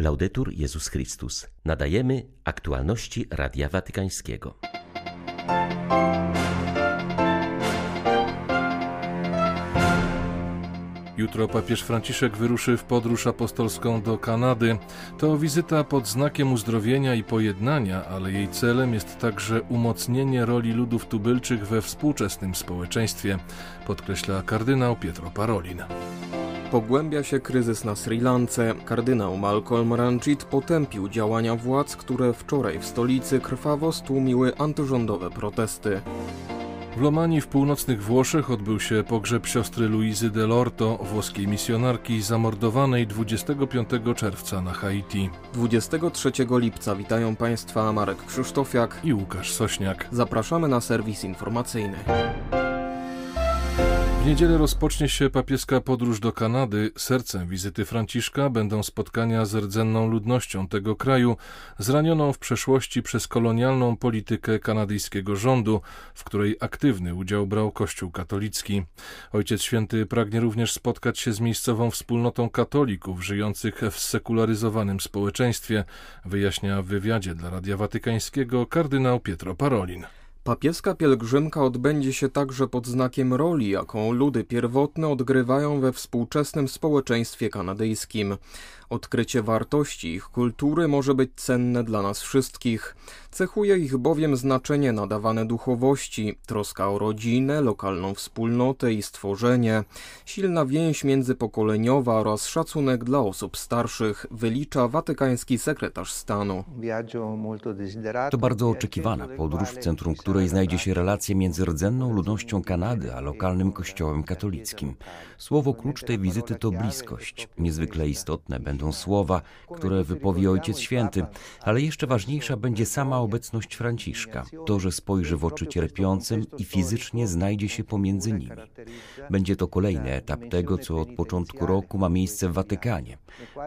Laudetur Jezus Chrystus. Nadajemy aktualności Radia Watykańskiego. Jutro papież Franciszek wyruszy w podróż apostolską do Kanady. To wizyta pod znakiem uzdrowienia i pojednania, ale jej celem jest także umocnienie roli ludów tubylczych we współczesnym społeczeństwie, podkreśla kardynał Pietro Parolin. Pogłębia się kryzys na Sri Lance. Kardynał Malcolm Ranjit potępił działania władz, które wczoraj w stolicy krwawo stłumiły antyrządowe protesty. W Lomani w północnych Włoszech odbył się pogrzeb siostry Luizy Delorto, włoskiej misjonarki zamordowanej 25 czerwca na Haiti. 23 lipca witają Państwa Marek Krzysztofiak i Łukasz Sośniak. Zapraszamy na serwis informacyjny. W niedzielę rozpocznie się papieska podróż do Kanady. Sercem wizyty Franciszka będą spotkania z rdzenną ludnością tego kraju, zranioną w przeszłości przez kolonialną politykę kanadyjskiego rządu, w której aktywny udział brał Kościół katolicki. Ojciec Święty pragnie również spotkać się z miejscową wspólnotą katolików żyjących w sekularyzowanym społeczeństwie, wyjaśnia w wywiadzie dla Radia Watykańskiego kardynał Pietro Parolin. Papieska pielgrzymka odbędzie się także pod znakiem roli, jaką ludy pierwotne odgrywają we współczesnym społeczeństwie kanadyjskim. Odkrycie wartości ich kultury może być cenne dla nas wszystkich. Cechuje ich bowiem znaczenie nadawane duchowości, troska o rodzinę, lokalną wspólnotę i stworzenie, silna więź międzypokoleniowa oraz szacunek dla osób starszych, wylicza watykański sekretarz stanu. To bardzo oczekiwana podróż, w centrum której znajdzie się relacja między rdzenną ludnością Kanady a lokalnym kościołem katolickim. Słowo klucz tej wizyty to bliskość. Niezwykle istotne będą będą słowa, które wypowie Ojciec Święty, ale jeszcze ważniejsza będzie sama obecność Franciszka, to, że spojrzy w oczy cierpiącym i fizycznie znajdzie się pomiędzy nimi. Będzie to kolejny etap tego, co od początku roku ma miejsce w Watykanie.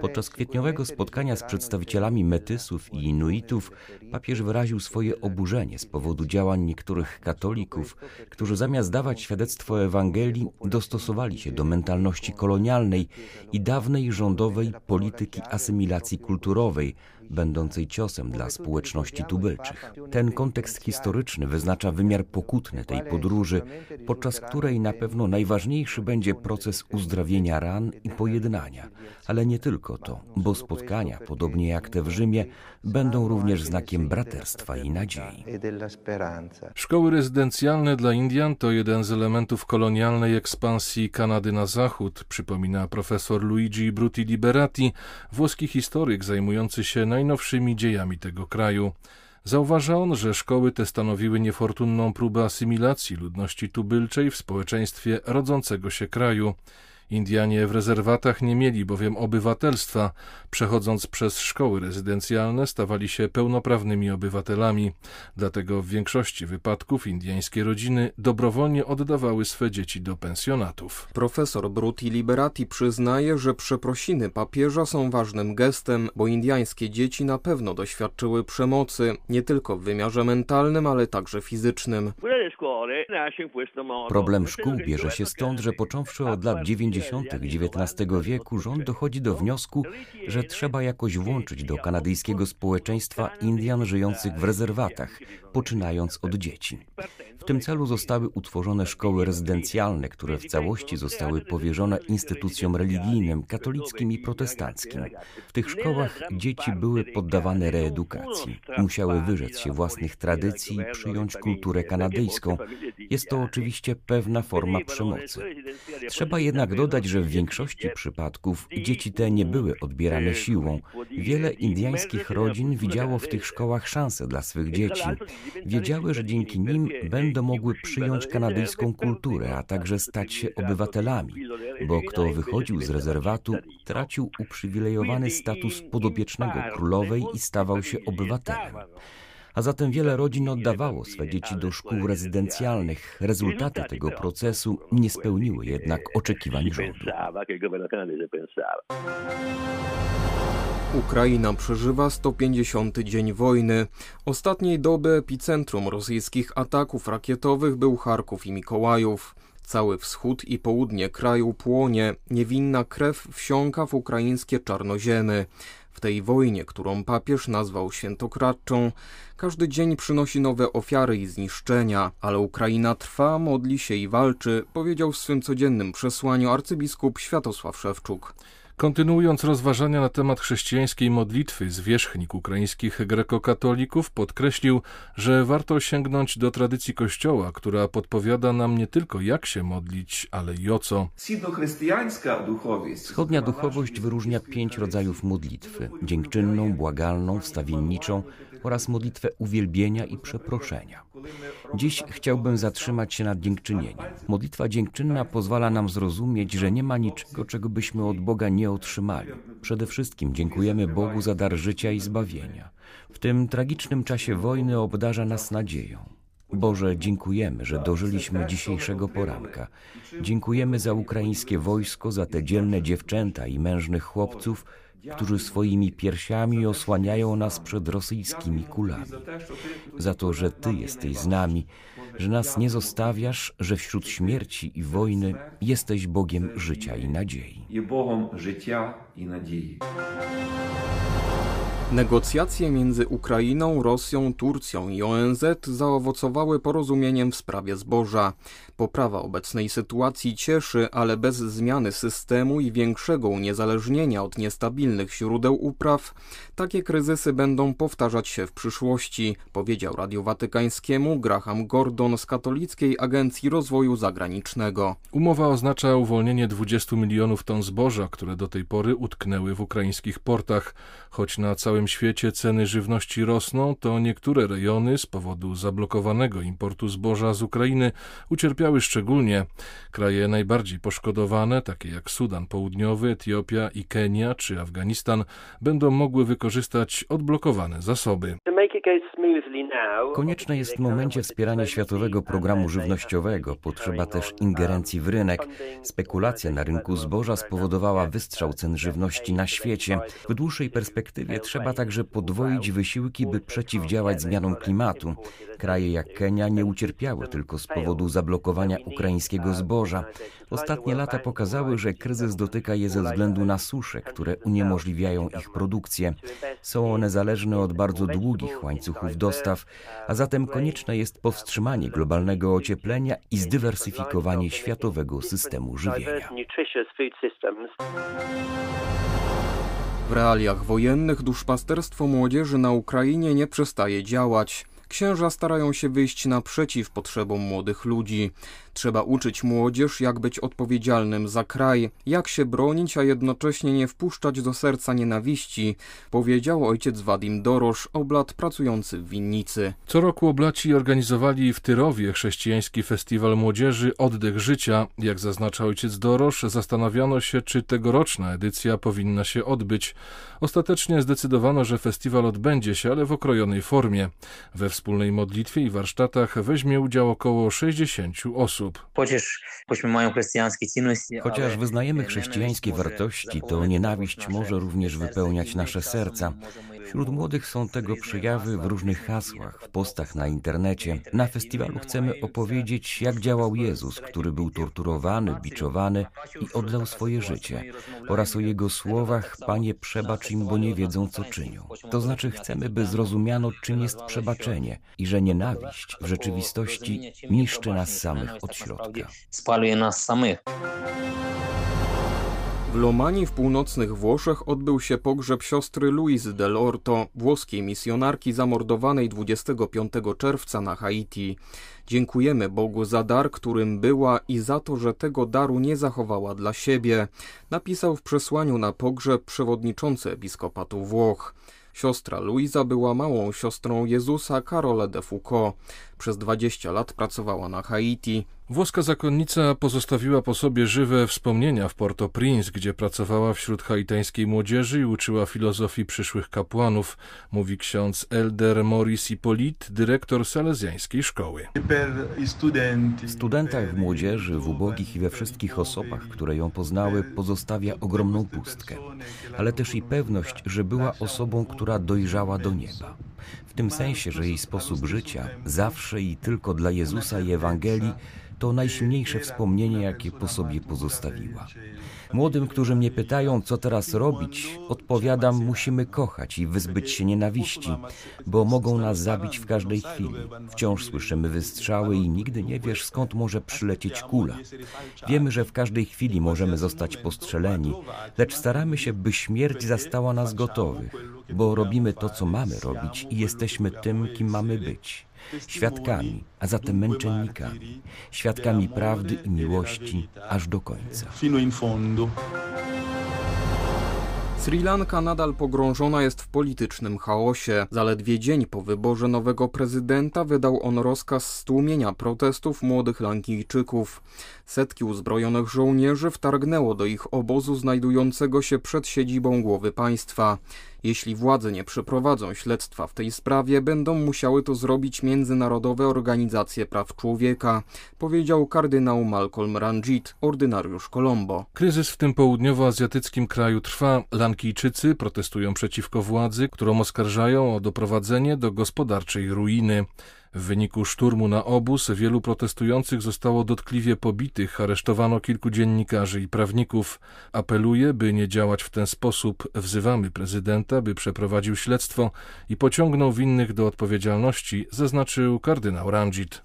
Podczas kwietniowego spotkania z przedstawicielami Metysów i Inuitów papież wyraził swoje oburzenie z powodu działań niektórych katolików, którzy zamiast dawać świadectwo Ewangelii, dostosowali się do mentalności kolonialnej i dawnej rządowej polityki asymilacji kulturowej, będącej ciosem dla społeczności tubylczych. Ten kontekst historyczny wyznacza wymiar pokutny tej podróży, podczas której na pewno najważniejszy będzie proces uzdrawienia ran i pojednania, ale nie tylko to, bo spotkania, podobnie jak te w Rzymie, będą również znakiem braterstwa i nadziei. Szkoły rezydencjalne dla Indian to jeden z elementów kolonialnej ekspansji Kanady na zachód, przypomina profesor Luigi Bruti Liberati, włoski historyk zajmujący się najnowszymi dziejami tego kraju. Zauważa on, że szkoły te stanowiły niefortunną próbę asymilacji ludności tubylczej w społeczeństwie rodzącego się kraju. Indianie w rezerwatach nie mieli bowiem obywatelstwa. Przechodząc przez szkoły rezydencjalne, stawali się pełnoprawnymi obywatelami. Dlatego w większości wypadków indiańskie rodziny dobrowolnie oddawały swe dzieci do pensjonatów. Profesor Bruti Liberati przyznaje, że przeprosiny papieża są ważnym gestem, bo indiańskie dzieci na pewno doświadczyły przemocy, nie tylko w wymiarze mentalnym, ale także fizycznym. Problem szkół bierze się stąd, że począwszy od lat 90 XIX wieku rząd dochodzi do wniosku, że trzeba jakoś włączyć do kanadyjskiego społeczeństwa Indian żyjących w rezerwatach, poczynając od dzieci. W tym celu zostały utworzone szkoły rezydencjalne, które w całości zostały powierzone instytucjom religijnym, katolickim i protestanckim. W tych szkołach dzieci były poddawane reedukacji. Musiały wyrzec się własnych tradycji i przyjąć kulturę kanadyjską. Jest to oczywiście pewna forma przemocy. Trzeba jednak dodać, że w większości przypadków dzieci te nie były odbierane siłą. Wiele indyjskich rodzin widziało w tych szkołach szansę dla swych dzieci. Wiedziały, że dzięki nim będą mogły przyjąć kanadyjską kulturę, a także stać się obywatelami, bo kto wychodził z rezerwatu, tracił uprzywilejowany status podopiecznego królowej i stawał się obywatelem a zatem wiele rodzin oddawało swe dzieci do szkół rezydencjalnych. Rezultaty tego procesu nie spełniły jednak oczekiwań rządu. Ukraina przeżywa 150 dzień wojny. Ostatniej doby epicentrum rosyjskich ataków rakietowych był Charków i Mikołajów. Cały wschód i południe kraju płonie, niewinna krew wsiąka w ukraińskie czarnoziemy. W tej wojnie, którą papież nazwał świętokradczą, każdy dzień przynosi nowe ofiary i zniszczenia, ale Ukraina trwa, modli się i walczy, powiedział w swym codziennym przesłaniu arcybiskup Światosław Szewczuk. Kontynuując rozważania na temat chrześcijańskiej modlitwy, zwierzchnik ukraińskich grekokatolików podkreślił, że warto sięgnąć do tradycji Kościoła, która podpowiada nam nie tylko jak się modlić, ale i o co. Wschodnia duchowość wyróżnia pięć rodzajów modlitwy: dziękczynną, błagalną, wstawienniczą oraz modlitwę uwielbienia i przeproszenia. Dziś chciałbym zatrzymać się nad dziękczynieniem. Modlitwa dziękczynna pozwala nam zrozumieć, że nie ma niczego, czego byśmy od Boga nie otrzymali. Przede wszystkim dziękujemy Bogu za dar życia i zbawienia. W tym tragicznym czasie wojny obdarza nas nadzieją. Boże, dziękujemy, że dożyliśmy dzisiejszego poranka. Dziękujemy za ukraińskie wojsko, za te dzielne dziewczęta i mężnych chłopców, którzy swoimi piersiami osłaniają nas przed rosyjskimi kulami. Za to, że Ty jesteś z nami, że nas nie zostawiasz, że wśród śmierci i wojny jesteś Bogiem życia i nadziei. Negocjacje między Ukrainą, Rosją, Turcją i ONZ zaowocowały porozumieniem w sprawie zboża. Poprawa obecnej sytuacji cieszy, ale bez zmiany systemu i większego uniezależnienia od niestabilnych źródeł upraw, takie kryzysy będą powtarzać się w przyszłości, powiedział Radiu Watykańskiemu Graham Gordon z Katolickiej Agencji Rozwoju Zagranicznego. Umowa oznacza uwolnienie 20 milionów ton zboża, które do tej pory utknęły w ukraińskich portach. Choć na całym świecie ceny żywności rosną, to niektóre rejony z powodu zablokowanego importu zboża z Ukrainy ucierpiały szczególnie. Kraje najbardziej poszkodowane, takie jak Sudan Południowy, Etiopia i Kenia czy Afganistan, będą mogły wykorzystać odblokowane zasoby. Konieczne jest w momencie wspieranie światowego programu żywnościowego. Potrzeba też ingerencji w rynek. Spekulacja na rynku zboża spowodowała wystrzał cen żywności na świecie. W dłuższej perspektywie trzeba także podwoić wysiłki, by przeciwdziałać zmianom klimatu. Kraje jak Kenia nie ucierpiały tylko z powodu zablokowania ukraińskiego zboża. Ostatnie lata pokazały, że kryzys dotyka je ze względu na susze, które uniemożliwiają ich produkcję. Są one zależne od bardzo długich łańcuchów dostaw, a zatem konieczne jest powstrzymanie globalnego ocieplenia i zdywersyfikowanie światowego systemu żywienia. W realiach wojennych duszpasterstwo młodzieży na Ukrainie nie przestaje działać. Księża starają się wyjść naprzeciw potrzebom młodych ludzi. Trzeba uczyć młodzież, jak być odpowiedzialnym za kraj, jak się bronić, a jednocześnie nie wpuszczać do serca nienawiści, powiedział ojciec Wadim Dorosz, oblat pracujący w winnicy. Co roku oblaci organizowali w Tyrowie chrześcijański festiwal młodzieży Oddech Życia. Jak zaznacza ojciec Dorosz, zastanawiano się, czy tegoroczna edycja powinna się odbyć. Ostatecznie zdecydowano, że festiwal odbędzie się, ale w okrojonej formie. We wspólnej modlitwie i warsztatach weźmie udział około 60 osób. Chociaż wyznajemy chrześcijańskie wartości, to nienawiść może również wypełniać nasze serca. Wśród młodych są tego przejawy w różnych hasłach, w postach na internecie. Na festiwalu chcemy opowiedzieć, jak działał Jezus, który był torturowany, biczowany i oddał swoje życie, oraz o Jego słowach: Panie, przebacz im, bo nie wiedzą, co czynią. To znaczy, chcemy, by zrozumiano, czym jest przebaczenie i że nienawiść w rzeczywistości niszczy nas samych od środka. Spaluje nas samych. W Lomani w północnych Włoszech odbył się pogrzeb siostry Louise del Orto, włoskiej misjonarki zamordowanej 25 czerwca na Haiti. Dziękujemy Bogu za dar, którym była i za to, że tego daru nie zachowała dla siebie, napisał w przesłaniu na pogrzeb przewodniczący episkopatu Włoch. Siostra Luisa była małą siostrą Jezusa Carole de Foucault. Przez 20 lat pracowała na Haiti. Włoska zakonnica pozostawiła po sobie żywe wspomnienia w Port-au-Prince, gdzie pracowała wśród haitańskiej młodzieży i uczyła filozofii przyszłych kapłanów, mówi ksiądz Elder Maurice Hippolyte, dyrektor salezjańskiej szkoły. W studentach, w młodzieży, w ubogich i we wszystkich osobach, które ją poznały, pozostawia ogromną pustkę, ale też i pewność, że była osobą, która dojrzała do nieba. W tym sensie, że jej sposób życia, zawsze i tylko dla Jezusa i Ewangelii, to najsilniejsze wspomnienie, jakie po sobie pozostawiła. Młodym, którzy mnie pytają, co teraz robić, odpowiadam, musimy kochać i wyzbyć się nienawiści, bo mogą nas zabić w każdej chwili. Wciąż słyszymy wystrzały i nigdy nie wiesz, skąd może przylecieć kula. Wiemy, że w każdej chwili możemy zostać postrzeleni, lecz staramy się, by śmierć zastała nas gotowych, bo robimy to, co mamy robić i jesteśmy tym, kim mamy być świadkami, a zatem męczennikami, świadkami prawdy i miłości aż do końca. Sri Lanka nadal pogrążona jest w politycznym chaosie. Zaledwie dzień po wyborze nowego prezydenta wydał on rozkaz stłumienia protestów młodych Lankijczyków. Setki uzbrojonych żołnierzy wtargnęło do ich obozu znajdującego się przed siedzibą głowy państwa. Jeśli władze nie przeprowadzą śledztwa w tej sprawie, będą musiały to zrobić międzynarodowe organizacje praw człowieka, powiedział kardynał Malcolm Ranjit, ordynariusz Colombo. Kryzys w tym południowoazjatyckim kraju trwa. Lankijczycy protestują przeciwko władzy, którą oskarżają o doprowadzenie do gospodarczej ruiny. W wyniku szturmu na obóz wielu protestujących zostało dotkliwie pobitych, aresztowano kilku dziennikarzy i prawników. Apeluje, by nie działać w ten sposób. Wzywamy prezydenta, by przeprowadził śledztwo i pociągnął winnych do odpowiedzialności, zaznaczył kardynał Ranjit.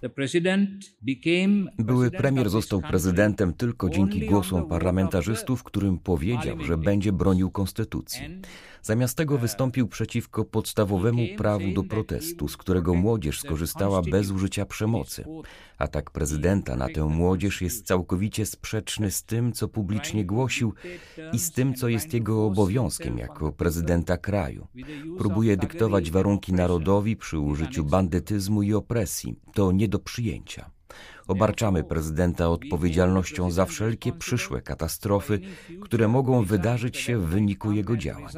Były premier został prezydentem tylko dzięki głosom parlamentarzystów, którym powiedział, że będzie bronił konstytucji. Zamiast tego wystąpił przeciwko podstawowemu prawu do protestu, z którego młodzież skorzystała bez użycia przemocy. Atak prezydenta na tę młodzież jest całkowicie sprzeczny z tym, co publicznie głosił i z tym, co jest jego obowiązkiem jako prezydenta kraju. Próbuje dyktować warunki narodowi przy użyciu bandytyzmu i opresji. To nie do przyjęcia. Obarczamy prezydenta odpowiedzialnością za wszelkie przyszłe katastrofy, które mogą wydarzyć się w wyniku jego działań.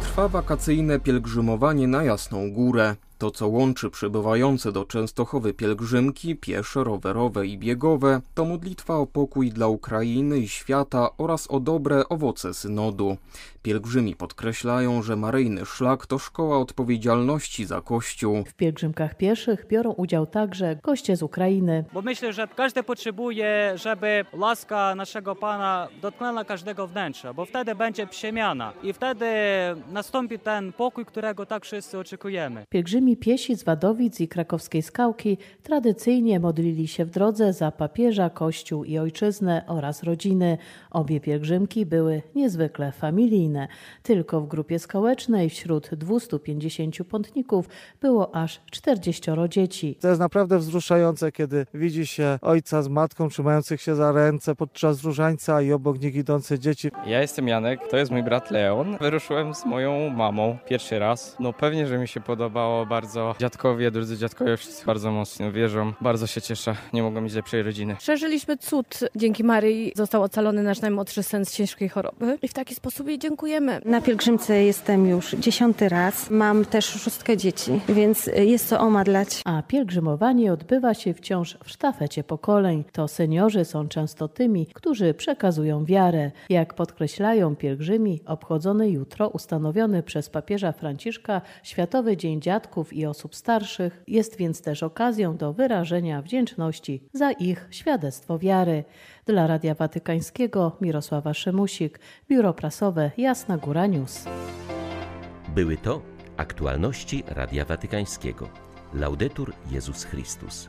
Trwa wakacyjne pielgrzymowanie na Jasną Górę. To, co łączy przybywające do Częstochowy pielgrzymki, piesze, rowerowe i biegowe, to modlitwa o pokój dla Ukrainy i świata oraz o dobre owoce synodu. Pielgrzymi podkreślają, że maryjny szlak to szkoła odpowiedzialności za Kościół. W pielgrzymkach pieszych biorą udział także goście z Ukrainy. Bo myślę, że każdy potrzebuje, żeby łaska naszego Pana dotknęła każdego wnętrza, bo wtedy będzie przemiana i wtedy nastąpi ten pokój, którego tak wszyscy oczekujemy. Pielgrzymi piesi z Wadowic i krakowskiej Skałki tradycyjnie modlili się w drodze za papieża, Kościół i ojczyznę oraz rodziny. Obie pielgrzymki były niezwykle familijne. Tylko w grupie skałecznej wśród 250 pątników było aż 40 dzieci. To jest naprawdę wzruszające, kiedy widzi się ojca z matką trzymających się za ręce podczas różańca i obok nich idące dzieci. Ja jestem Janek, to jest mój brat Leon. Wyruszyłem z moją mamą pierwszy raz. No pewnie, że mi się podobało bardzo. Dziadkowie, drudzy dziadkowie wszyscy bardzo mocno wierzą. Bardzo się cieszę. Nie mogą mieć lepszej rodziny. Przeżyliśmy cud. Dzięki Maryi został ocalony nasz najmłodszy syn z ciężkiej choroby i w taki sposób jej dziękujemy. Na pielgrzymce jestem już dziesiąty raz. Mam też szóstkę dzieci, więc jest co omadlać. A pielgrzymowanie odbywa się wciąż w sztafecie pokoleń. To seniorzy są często tymi, którzy przekazują wiarę. Jak podkreślają pielgrzymi, obchodzony jutro ustanowiony przez papieża Franciszka Światowy Dzień Dziadków i Osób Starszych jest więc też okazją do wyrażenia wdzięczności za ich świadectwo wiary. Dla Radia Watykańskiego Mirosława Szymusik, Biuro Prasowe Jasna Góra News. Były to aktualności Radia Watykańskiego. Laudetur Jezus Chrystus.